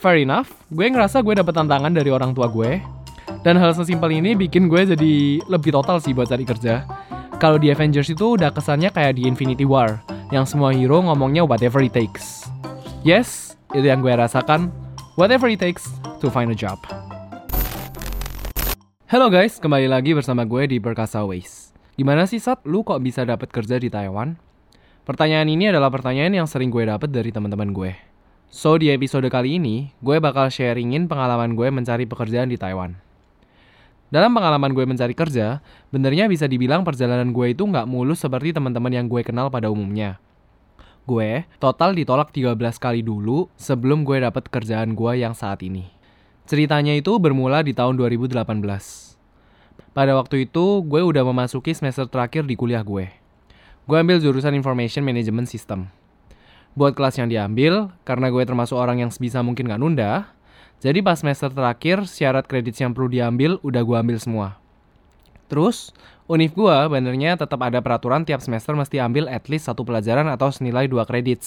fair enough, gue ngerasa gue dapet tantangan dari orang tua gue. Dan hal sesimpel ini bikin gue jadi lebih total sih buat cari kerja. Kalau di Avengers itu udah kesannya kayak di Infinity War, yang semua hero ngomongnya whatever it takes. Yes, itu yang gue rasakan. Whatever it takes to find a job. Halo guys, kembali lagi bersama gue di Perkasa Ways. Gimana sih Sat, lu kok bisa dapat kerja di Taiwan? Pertanyaan ini adalah pertanyaan yang sering gue dapet dari teman-teman gue. So, di episode kali ini, gue bakal sharingin pengalaman gue mencari pekerjaan di Taiwan. Dalam pengalaman gue mencari kerja, benernya bisa dibilang perjalanan gue itu nggak mulus seperti teman-teman yang gue kenal pada umumnya. Gue total ditolak 13 kali dulu sebelum gue dapet kerjaan gue yang saat ini. Ceritanya itu bermula di tahun 2018. Pada waktu itu, gue udah memasuki semester terakhir di kuliah gue. Gue ambil jurusan Information Management System. Buat kelas yang diambil, karena gue termasuk orang yang sebisa mungkin gak nunda, jadi pas semester terakhir, syarat kredit yang perlu diambil udah gue ambil semua. Terus, univ gue benernya tetap ada peraturan tiap semester mesti ambil at least satu pelajaran atau senilai dua kredit.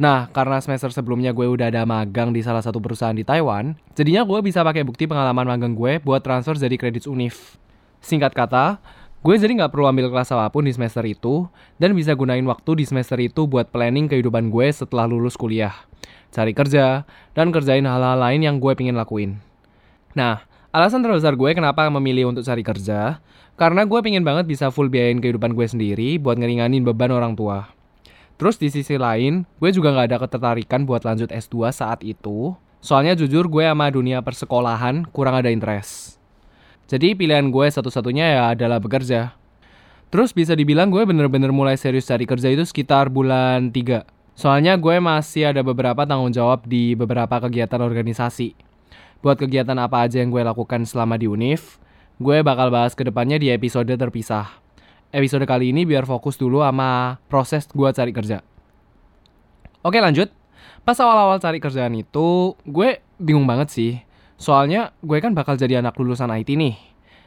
Nah, karena semester sebelumnya gue udah ada magang di salah satu perusahaan di Taiwan, jadinya gue bisa pakai bukti pengalaman magang gue buat transfer jadi kredit univ. Singkat kata, gue jadi nggak perlu ambil kelas apa pun di semester itu, dan bisa gunain waktu di semester itu buat planning kehidupan gue setelah lulus kuliah cari kerja, dan kerjain hal-hal lain yang gue pengen lakuin. Nah, alasan terbesar gue kenapa memilih untuk cari kerja, karena gue pengen banget bisa full biayain kehidupan gue sendiri buat ngeringanin beban orang tua. Terus di sisi lain, gue juga gak ada ketertarikan buat lanjut S2 saat itu, soalnya jujur gue sama dunia persekolahan kurang ada interest. Jadi pilihan gue satu-satunya ya adalah bekerja. Terus bisa dibilang gue bener-bener mulai serius cari kerja itu sekitar bulan 3. Soalnya gue masih ada beberapa tanggung jawab di beberapa kegiatan organisasi. Buat kegiatan apa aja yang gue lakukan selama di UNIF, gue bakal bahas ke depannya di episode terpisah. Episode kali ini biar fokus dulu sama proses gue cari kerja. Oke lanjut. Pas awal-awal cari kerjaan itu, gue bingung banget sih. Soalnya gue kan bakal jadi anak lulusan IT nih.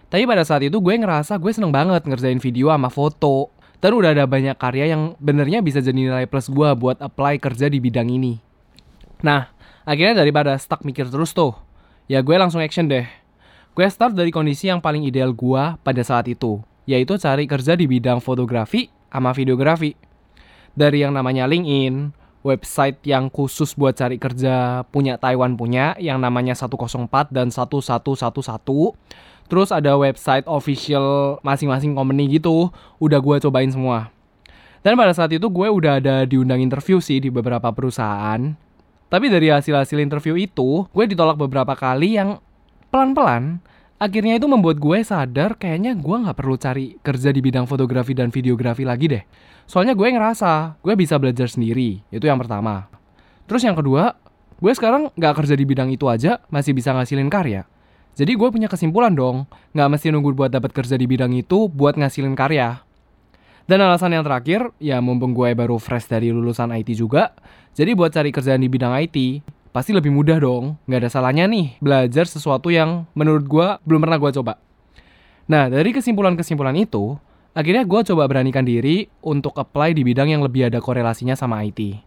Tapi pada saat itu gue ngerasa gue seneng banget ngerjain video sama foto. Dan udah ada banyak karya yang benernya bisa jadi nilai plus gue buat apply kerja di bidang ini. Nah, akhirnya daripada stuck mikir terus tuh, ya gue langsung action deh. Gue start dari kondisi yang paling ideal gue pada saat itu, yaitu cari kerja di bidang fotografi sama videografi. Dari yang namanya LinkedIn, website yang khusus buat cari kerja punya Taiwan punya yang namanya 104 dan 1111 Terus ada website official masing-masing company gitu, udah gue cobain semua. Dan pada saat itu gue udah ada diundang interview sih di beberapa perusahaan. Tapi dari hasil-hasil interview itu, gue ditolak beberapa kali yang pelan-pelan akhirnya itu membuat gue sadar kayaknya gue nggak perlu cari kerja di bidang fotografi dan videografi lagi deh. Soalnya gue ngerasa gue bisa belajar sendiri, itu yang pertama. Terus yang kedua, gue sekarang nggak kerja di bidang itu aja masih bisa ngasilin karya. Jadi gue punya kesimpulan dong, nggak mesti nunggu buat dapat kerja di bidang itu buat ngasilin karya. Dan alasan yang terakhir, ya mumpung gue baru fresh dari lulusan IT juga, jadi buat cari kerjaan di bidang IT, pasti lebih mudah dong. Nggak ada salahnya nih, belajar sesuatu yang menurut gue belum pernah gue coba. Nah, dari kesimpulan-kesimpulan itu, akhirnya gue coba beranikan diri untuk apply di bidang yang lebih ada korelasinya sama IT.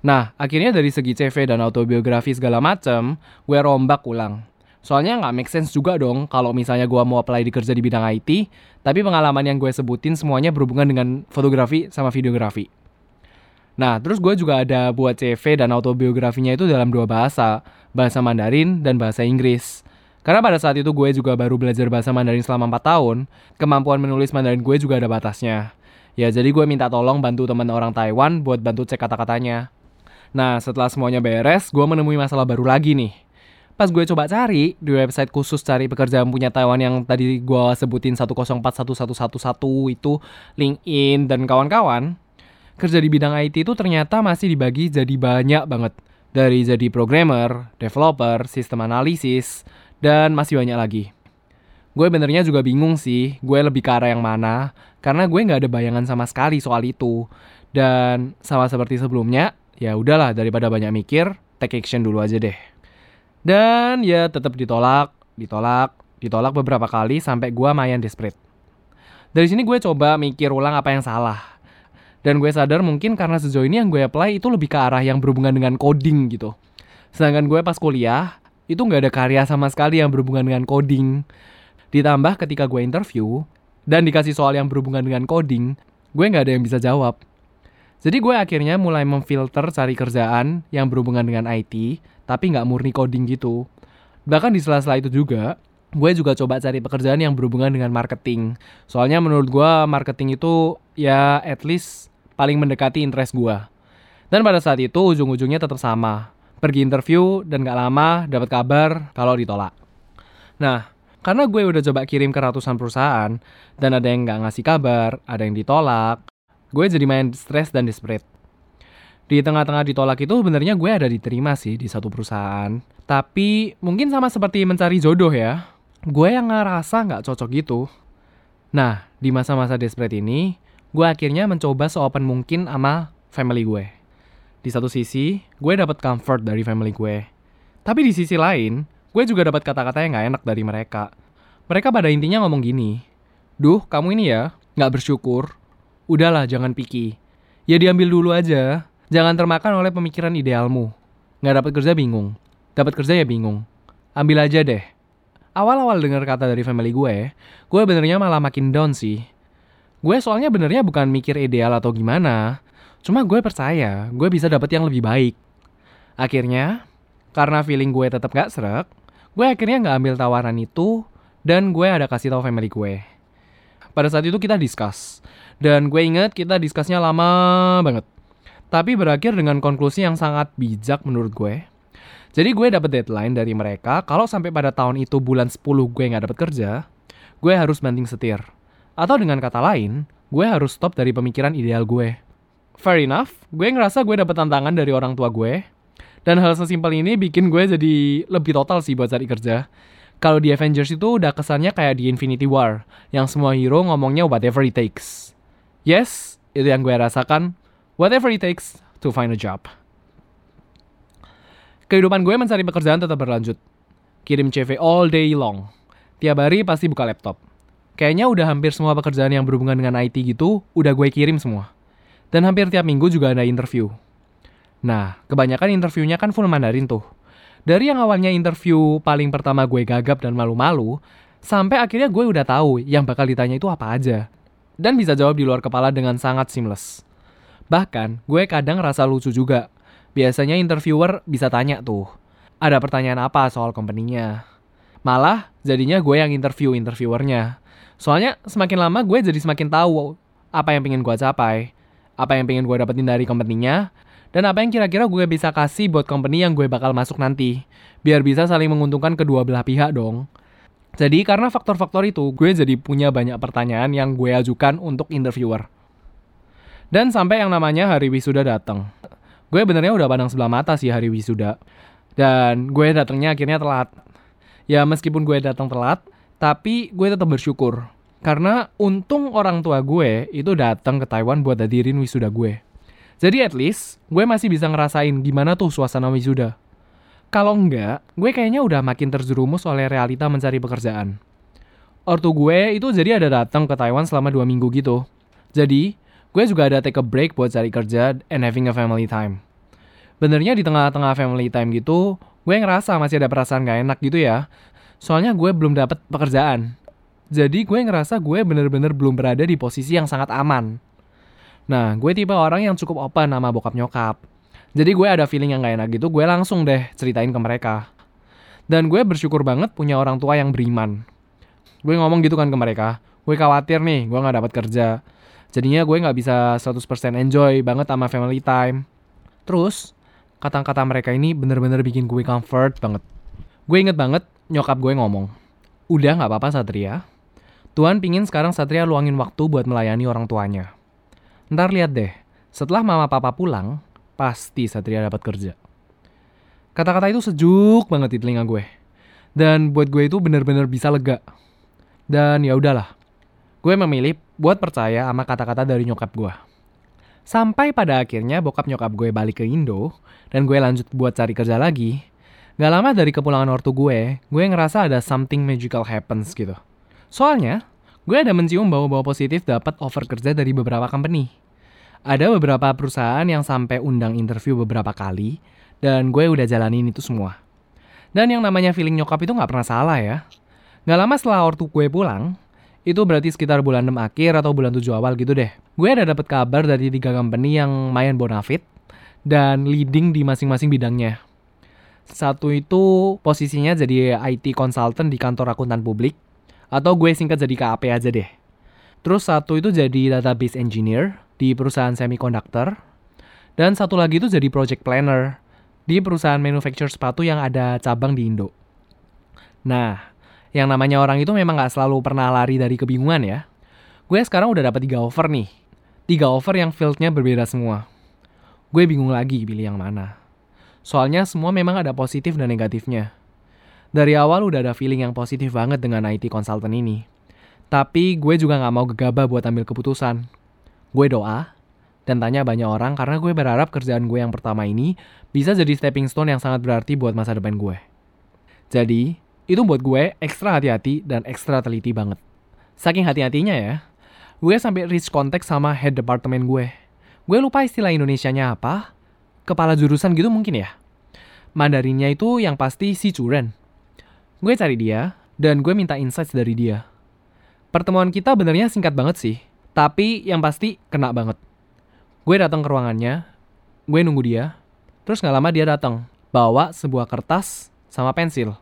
Nah, akhirnya dari segi CV dan autobiografi segala macem, gue rombak ulang. Soalnya nggak make sense juga dong kalau misalnya gue mau apply di kerja di bidang IT, tapi pengalaman yang gue sebutin semuanya berhubungan dengan fotografi sama videografi. Nah, terus gue juga ada buat CV dan autobiografinya itu dalam dua bahasa, bahasa Mandarin dan bahasa Inggris. Karena pada saat itu gue juga baru belajar bahasa Mandarin selama 4 tahun, kemampuan menulis Mandarin gue juga ada batasnya. Ya jadi gue minta tolong bantu teman orang Taiwan buat bantu cek kata-katanya. Nah setelah semuanya beres, gue menemui masalah baru lagi nih pas gue coba cari di website khusus cari pekerjaan punya Taiwan yang tadi gue sebutin 10411111 itu LinkedIn dan kawan-kawan kerja di bidang IT itu ternyata masih dibagi jadi banyak banget dari jadi programmer, developer, sistem analisis, dan masih banyak lagi. Gue benernya juga bingung sih, gue lebih ke arah yang mana, karena gue nggak ada bayangan sama sekali soal itu. Dan sama seperti sebelumnya, ya udahlah daripada banyak mikir, take action dulu aja deh. Dan ya tetap ditolak, ditolak, ditolak beberapa kali sampai gue mayan desperate. Dari sini gue coba mikir ulang apa yang salah. Dan gue sadar mungkin karena sejauh ini yang gue apply itu lebih ke arah yang berhubungan dengan coding gitu. Sedangkan gue pas kuliah, itu nggak ada karya sama sekali yang berhubungan dengan coding. Ditambah ketika gue interview, dan dikasih soal yang berhubungan dengan coding, gue nggak ada yang bisa jawab. Jadi gue akhirnya mulai memfilter cari kerjaan yang berhubungan dengan IT, tapi nggak murni coding gitu. Bahkan di sela-sela itu juga, gue juga coba cari pekerjaan yang berhubungan dengan marketing. Soalnya menurut gue marketing itu ya at least paling mendekati interest gue. Dan pada saat itu ujung-ujungnya tetap sama. Pergi interview dan gak lama dapat kabar kalau ditolak. Nah, karena gue udah coba kirim ke ratusan perusahaan dan ada yang gak ngasih kabar, ada yang ditolak, gue jadi main stres dan desperate. Di tengah-tengah ditolak itu sebenarnya gue ada diterima sih di satu perusahaan. Tapi mungkin sama seperti mencari jodoh ya gue yang ngerasa nggak cocok gitu. Nah, di masa-masa desperate ini, gue akhirnya mencoba seopen mungkin sama family gue. Di satu sisi, gue dapat comfort dari family gue. Tapi di sisi lain, gue juga dapat kata-kata yang gak enak dari mereka. Mereka pada intinya ngomong gini, Duh, kamu ini ya, gak bersyukur. Udahlah, jangan piki. Ya diambil dulu aja. Jangan termakan oleh pemikiran idealmu. Gak dapat kerja bingung. Dapat kerja ya bingung. Ambil aja deh awal-awal dengar kata dari family gue, gue benernya malah makin down sih. Gue soalnya benernya bukan mikir ideal atau gimana, cuma gue percaya gue bisa dapet yang lebih baik. Akhirnya, karena feeling gue tetap gak serak, gue akhirnya gak ambil tawaran itu dan gue ada kasih tahu family gue. Pada saat itu kita discuss, dan gue inget kita discussnya lama banget. Tapi berakhir dengan konklusi yang sangat bijak menurut gue. Jadi gue dapet deadline dari mereka, kalau sampai pada tahun itu bulan 10 gue nggak dapet kerja, gue harus banting setir. Atau dengan kata lain, gue harus stop dari pemikiran ideal gue. Fair enough, gue ngerasa gue dapet tantangan dari orang tua gue. Dan hal sesimpel ini bikin gue jadi lebih total sih buat cari kerja. Kalau di Avengers itu udah kesannya kayak di Infinity War, yang semua hero ngomongnya whatever it takes. Yes, itu yang gue rasakan. Whatever it takes to find a job. Kehidupan gue mencari pekerjaan tetap berlanjut. Kirim CV all day long. Tiap hari pasti buka laptop. Kayaknya udah hampir semua pekerjaan yang berhubungan dengan IT gitu, udah gue kirim semua. Dan hampir tiap minggu juga ada interview. Nah, kebanyakan interviewnya kan full Mandarin tuh. Dari yang awalnya interview paling pertama gue gagap dan malu-malu, sampai akhirnya gue udah tahu yang bakal ditanya itu apa aja. Dan bisa jawab di luar kepala dengan sangat seamless. Bahkan, gue kadang rasa lucu juga biasanya interviewer bisa tanya tuh, ada pertanyaan apa soal company-nya. Malah jadinya gue yang interview interviewernya. Soalnya semakin lama gue jadi semakin tahu apa yang pengen gue capai, apa yang pengen gue dapetin dari company-nya, dan apa yang kira-kira gue bisa kasih buat company yang gue bakal masuk nanti. Biar bisa saling menguntungkan kedua belah pihak dong. Jadi karena faktor-faktor itu, gue jadi punya banyak pertanyaan yang gue ajukan untuk interviewer. Dan sampai yang namanya hari wisuda datang gue benernya udah pandang sebelah mata sih hari wisuda dan gue datangnya akhirnya telat ya meskipun gue datang telat tapi gue tetap bersyukur karena untung orang tua gue itu datang ke Taiwan buat hadirin wisuda gue jadi at least gue masih bisa ngerasain gimana tuh suasana wisuda kalau enggak, gue kayaknya udah makin terjerumus oleh realita mencari pekerjaan. Ortu gue itu jadi ada datang ke Taiwan selama dua minggu gitu. Jadi, gue juga ada take a break buat cari kerja and having a family time. Benernya di tengah-tengah family time gitu, gue ngerasa masih ada perasaan gak enak gitu ya. Soalnya gue belum dapet pekerjaan. Jadi gue ngerasa gue bener-bener belum berada di posisi yang sangat aman. Nah, gue tipe orang yang cukup open sama bokap nyokap. Jadi gue ada feeling yang gak enak gitu, gue langsung deh ceritain ke mereka. Dan gue bersyukur banget punya orang tua yang beriman. Gue ngomong gitu kan ke mereka, gue khawatir nih gue gak dapat kerja Jadinya gue nggak bisa 100% enjoy banget sama family time. Terus, kata-kata mereka ini bener-bener bikin gue comfort banget. Gue inget banget nyokap gue ngomong, Udah nggak apa-apa Satria. Tuhan pingin sekarang Satria luangin waktu buat melayani orang tuanya. Ntar lihat deh, setelah mama papa pulang, pasti Satria dapat kerja. Kata-kata itu sejuk banget di telinga gue. Dan buat gue itu bener-bener bisa lega. Dan ya udahlah, gue memilih buat percaya sama kata-kata dari nyokap gue. Sampai pada akhirnya bokap nyokap gue balik ke Indo, dan gue lanjut buat cari kerja lagi. Gak lama dari kepulangan ortu gue, gue ngerasa ada something magical happens gitu. Soalnya, gue ada mencium bau-bau positif dapat offer kerja dari beberapa company. Ada beberapa perusahaan yang sampai undang interview beberapa kali, Dan gue udah jalanin itu semua. Dan yang namanya feeling nyokap itu nggak pernah salah ya. Nggak lama setelah ortu gue pulang, itu berarti sekitar bulan 6 akhir atau bulan 7 awal gitu deh. Gue ada dapat kabar dari tiga company yang main bonafit dan leading di masing-masing bidangnya. Satu itu posisinya jadi IT consultant di kantor akuntan publik, atau gue singkat jadi KAP aja deh. Terus satu itu jadi database engineer di perusahaan semiconductor, dan satu lagi itu jadi project planner di perusahaan manufacturer sepatu yang ada cabang di Indo. Nah, yang namanya orang itu memang gak selalu pernah lari dari kebingungan ya. Gue sekarang udah dapat tiga offer nih. Tiga offer yang fieldnya berbeda semua. Gue bingung lagi pilih yang mana. Soalnya semua memang ada positif dan negatifnya. Dari awal udah ada feeling yang positif banget dengan IT consultant ini. Tapi gue juga gak mau gegabah buat ambil keputusan. Gue doa dan tanya banyak orang karena gue berharap kerjaan gue yang pertama ini bisa jadi stepping stone yang sangat berarti buat masa depan gue. Jadi, itu buat gue ekstra hati-hati dan ekstra teliti banget. Saking hati-hatinya ya, gue sampai reach contact sama head department gue. Gue lupa istilah Indonesianya apa, kepala jurusan gitu mungkin ya. Mandarinnya itu yang pasti si Curen. Gue cari dia, dan gue minta insights dari dia. Pertemuan kita benernya singkat banget sih, tapi yang pasti kena banget. Gue datang ke ruangannya, gue nunggu dia, terus gak lama dia datang, bawa sebuah kertas sama pensil.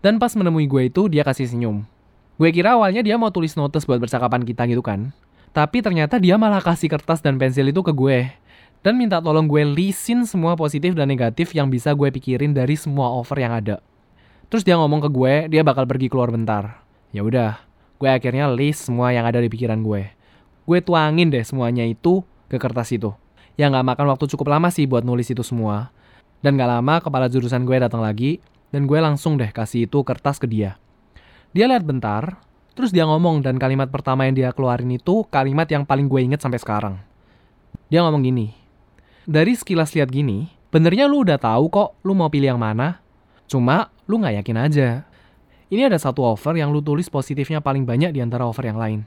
Dan pas menemui gue itu, dia kasih senyum. Gue kira awalnya dia mau tulis notes buat percakapan kita gitu kan. Tapi ternyata dia malah kasih kertas dan pensil itu ke gue. Dan minta tolong gue lisin semua positif dan negatif yang bisa gue pikirin dari semua offer yang ada. Terus dia ngomong ke gue, dia bakal pergi keluar bentar. Ya udah, gue akhirnya list semua yang ada di pikiran gue. Gue tuangin deh semuanya itu ke kertas itu. Ya nggak makan waktu cukup lama sih buat nulis itu semua. Dan gak lama kepala jurusan gue datang lagi, dan gue langsung deh kasih itu kertas ke dia. Dia lihat bentar, terus dia ngomong dan kalimat pertama yang dia keluarin itu kalimat yang paling gue inget sampai sekarang. Dia ngomong gini, dari sekilas lihat gini, benernya lu udah tahu kok lu mau pilih yang mana, cuma lu nggak yakin aja. Ini ada satu offer yang lu tulis positifnya paling banyak di antara offer yang lain.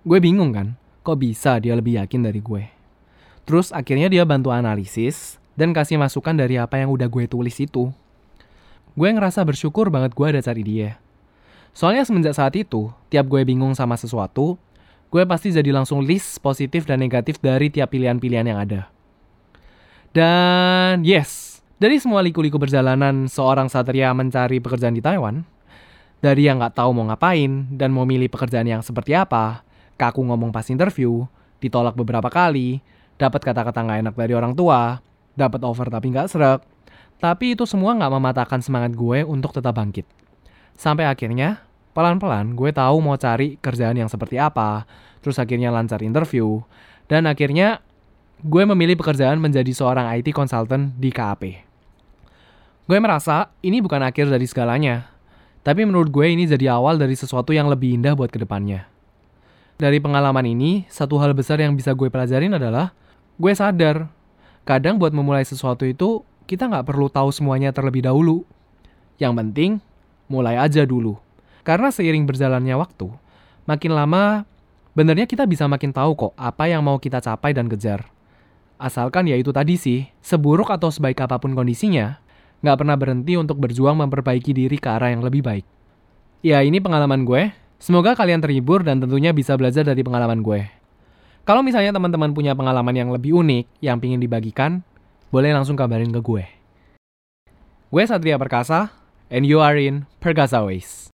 Gue bingung kan, kok bisa dia lebih yakin dari gue. Terus akhirnya dia bantu analisis dan kasih masukan dari apa yang udah gue tulis itu. Gue ngerasa bersyukur banget gue ada cari dia. Soalnya semenjak saat itu, tiap gue bingung sama sesuatu, gue pasti jadi langsung list positif dan negatif dari tiap pilihan-pilihan yang ada. Dan yes, dari semua liku-liku perjalanan seorang satria mencari pekerjaan di Taiwan, dari yang nggak tahu mau ngapain dan mau milih pekerjaan yang seperti apa, kaku ngomong pas interview, ditolak beberapa kali, dapat kata-kata nggak enak dari orang tua, dapat offer tapi nggak serak, tapi itu semua nggak mematahkan semangat gue untuk tetap bangkit. Sampai akhirnya, pelan-pelan gue tahu mau cari kerjaan yang seperti apa, terus akhirnya lancar interview, dan akhirnya gue memilih pekerjaan menjadi seorang IT consultant di KAP. Gue merasa ini bukan akhir dari segalanya, tapi menurut gue ini jadi awal dari sesuatu yang lebih indah buat ke depannya. Dari pengalaman ini, satu hal besar yang bisa gue pelajarin adalah gue sadar, kadang buat memulai sesuatu itu kita nggak perlu tahu semuanya terlebih dahulu. Yang penting, mulai aja dulu. Karena seiring berjalannya waktu, makin lama benernya kita bisa makin tahu kok apa yang mau kita capai dan kejar. Asalkan ya itu tadi sih, seburuk atau sebaik apa pun kondisinya, nggak pernah berhenti untuk berjuang memperbaiki diri ke arah yang lebih baik. Ya ini pengalaman gue, semoga kalian terhibur dan tentunya bisa belajar dari pengalaman gue. Kalau misalnya teman-teman punya pengalaman yang lebih unik yang pingin dibagikan, boleh langsung kabarin ke gue. Gue Satria Perkasa, and you are in Perkasa Ways.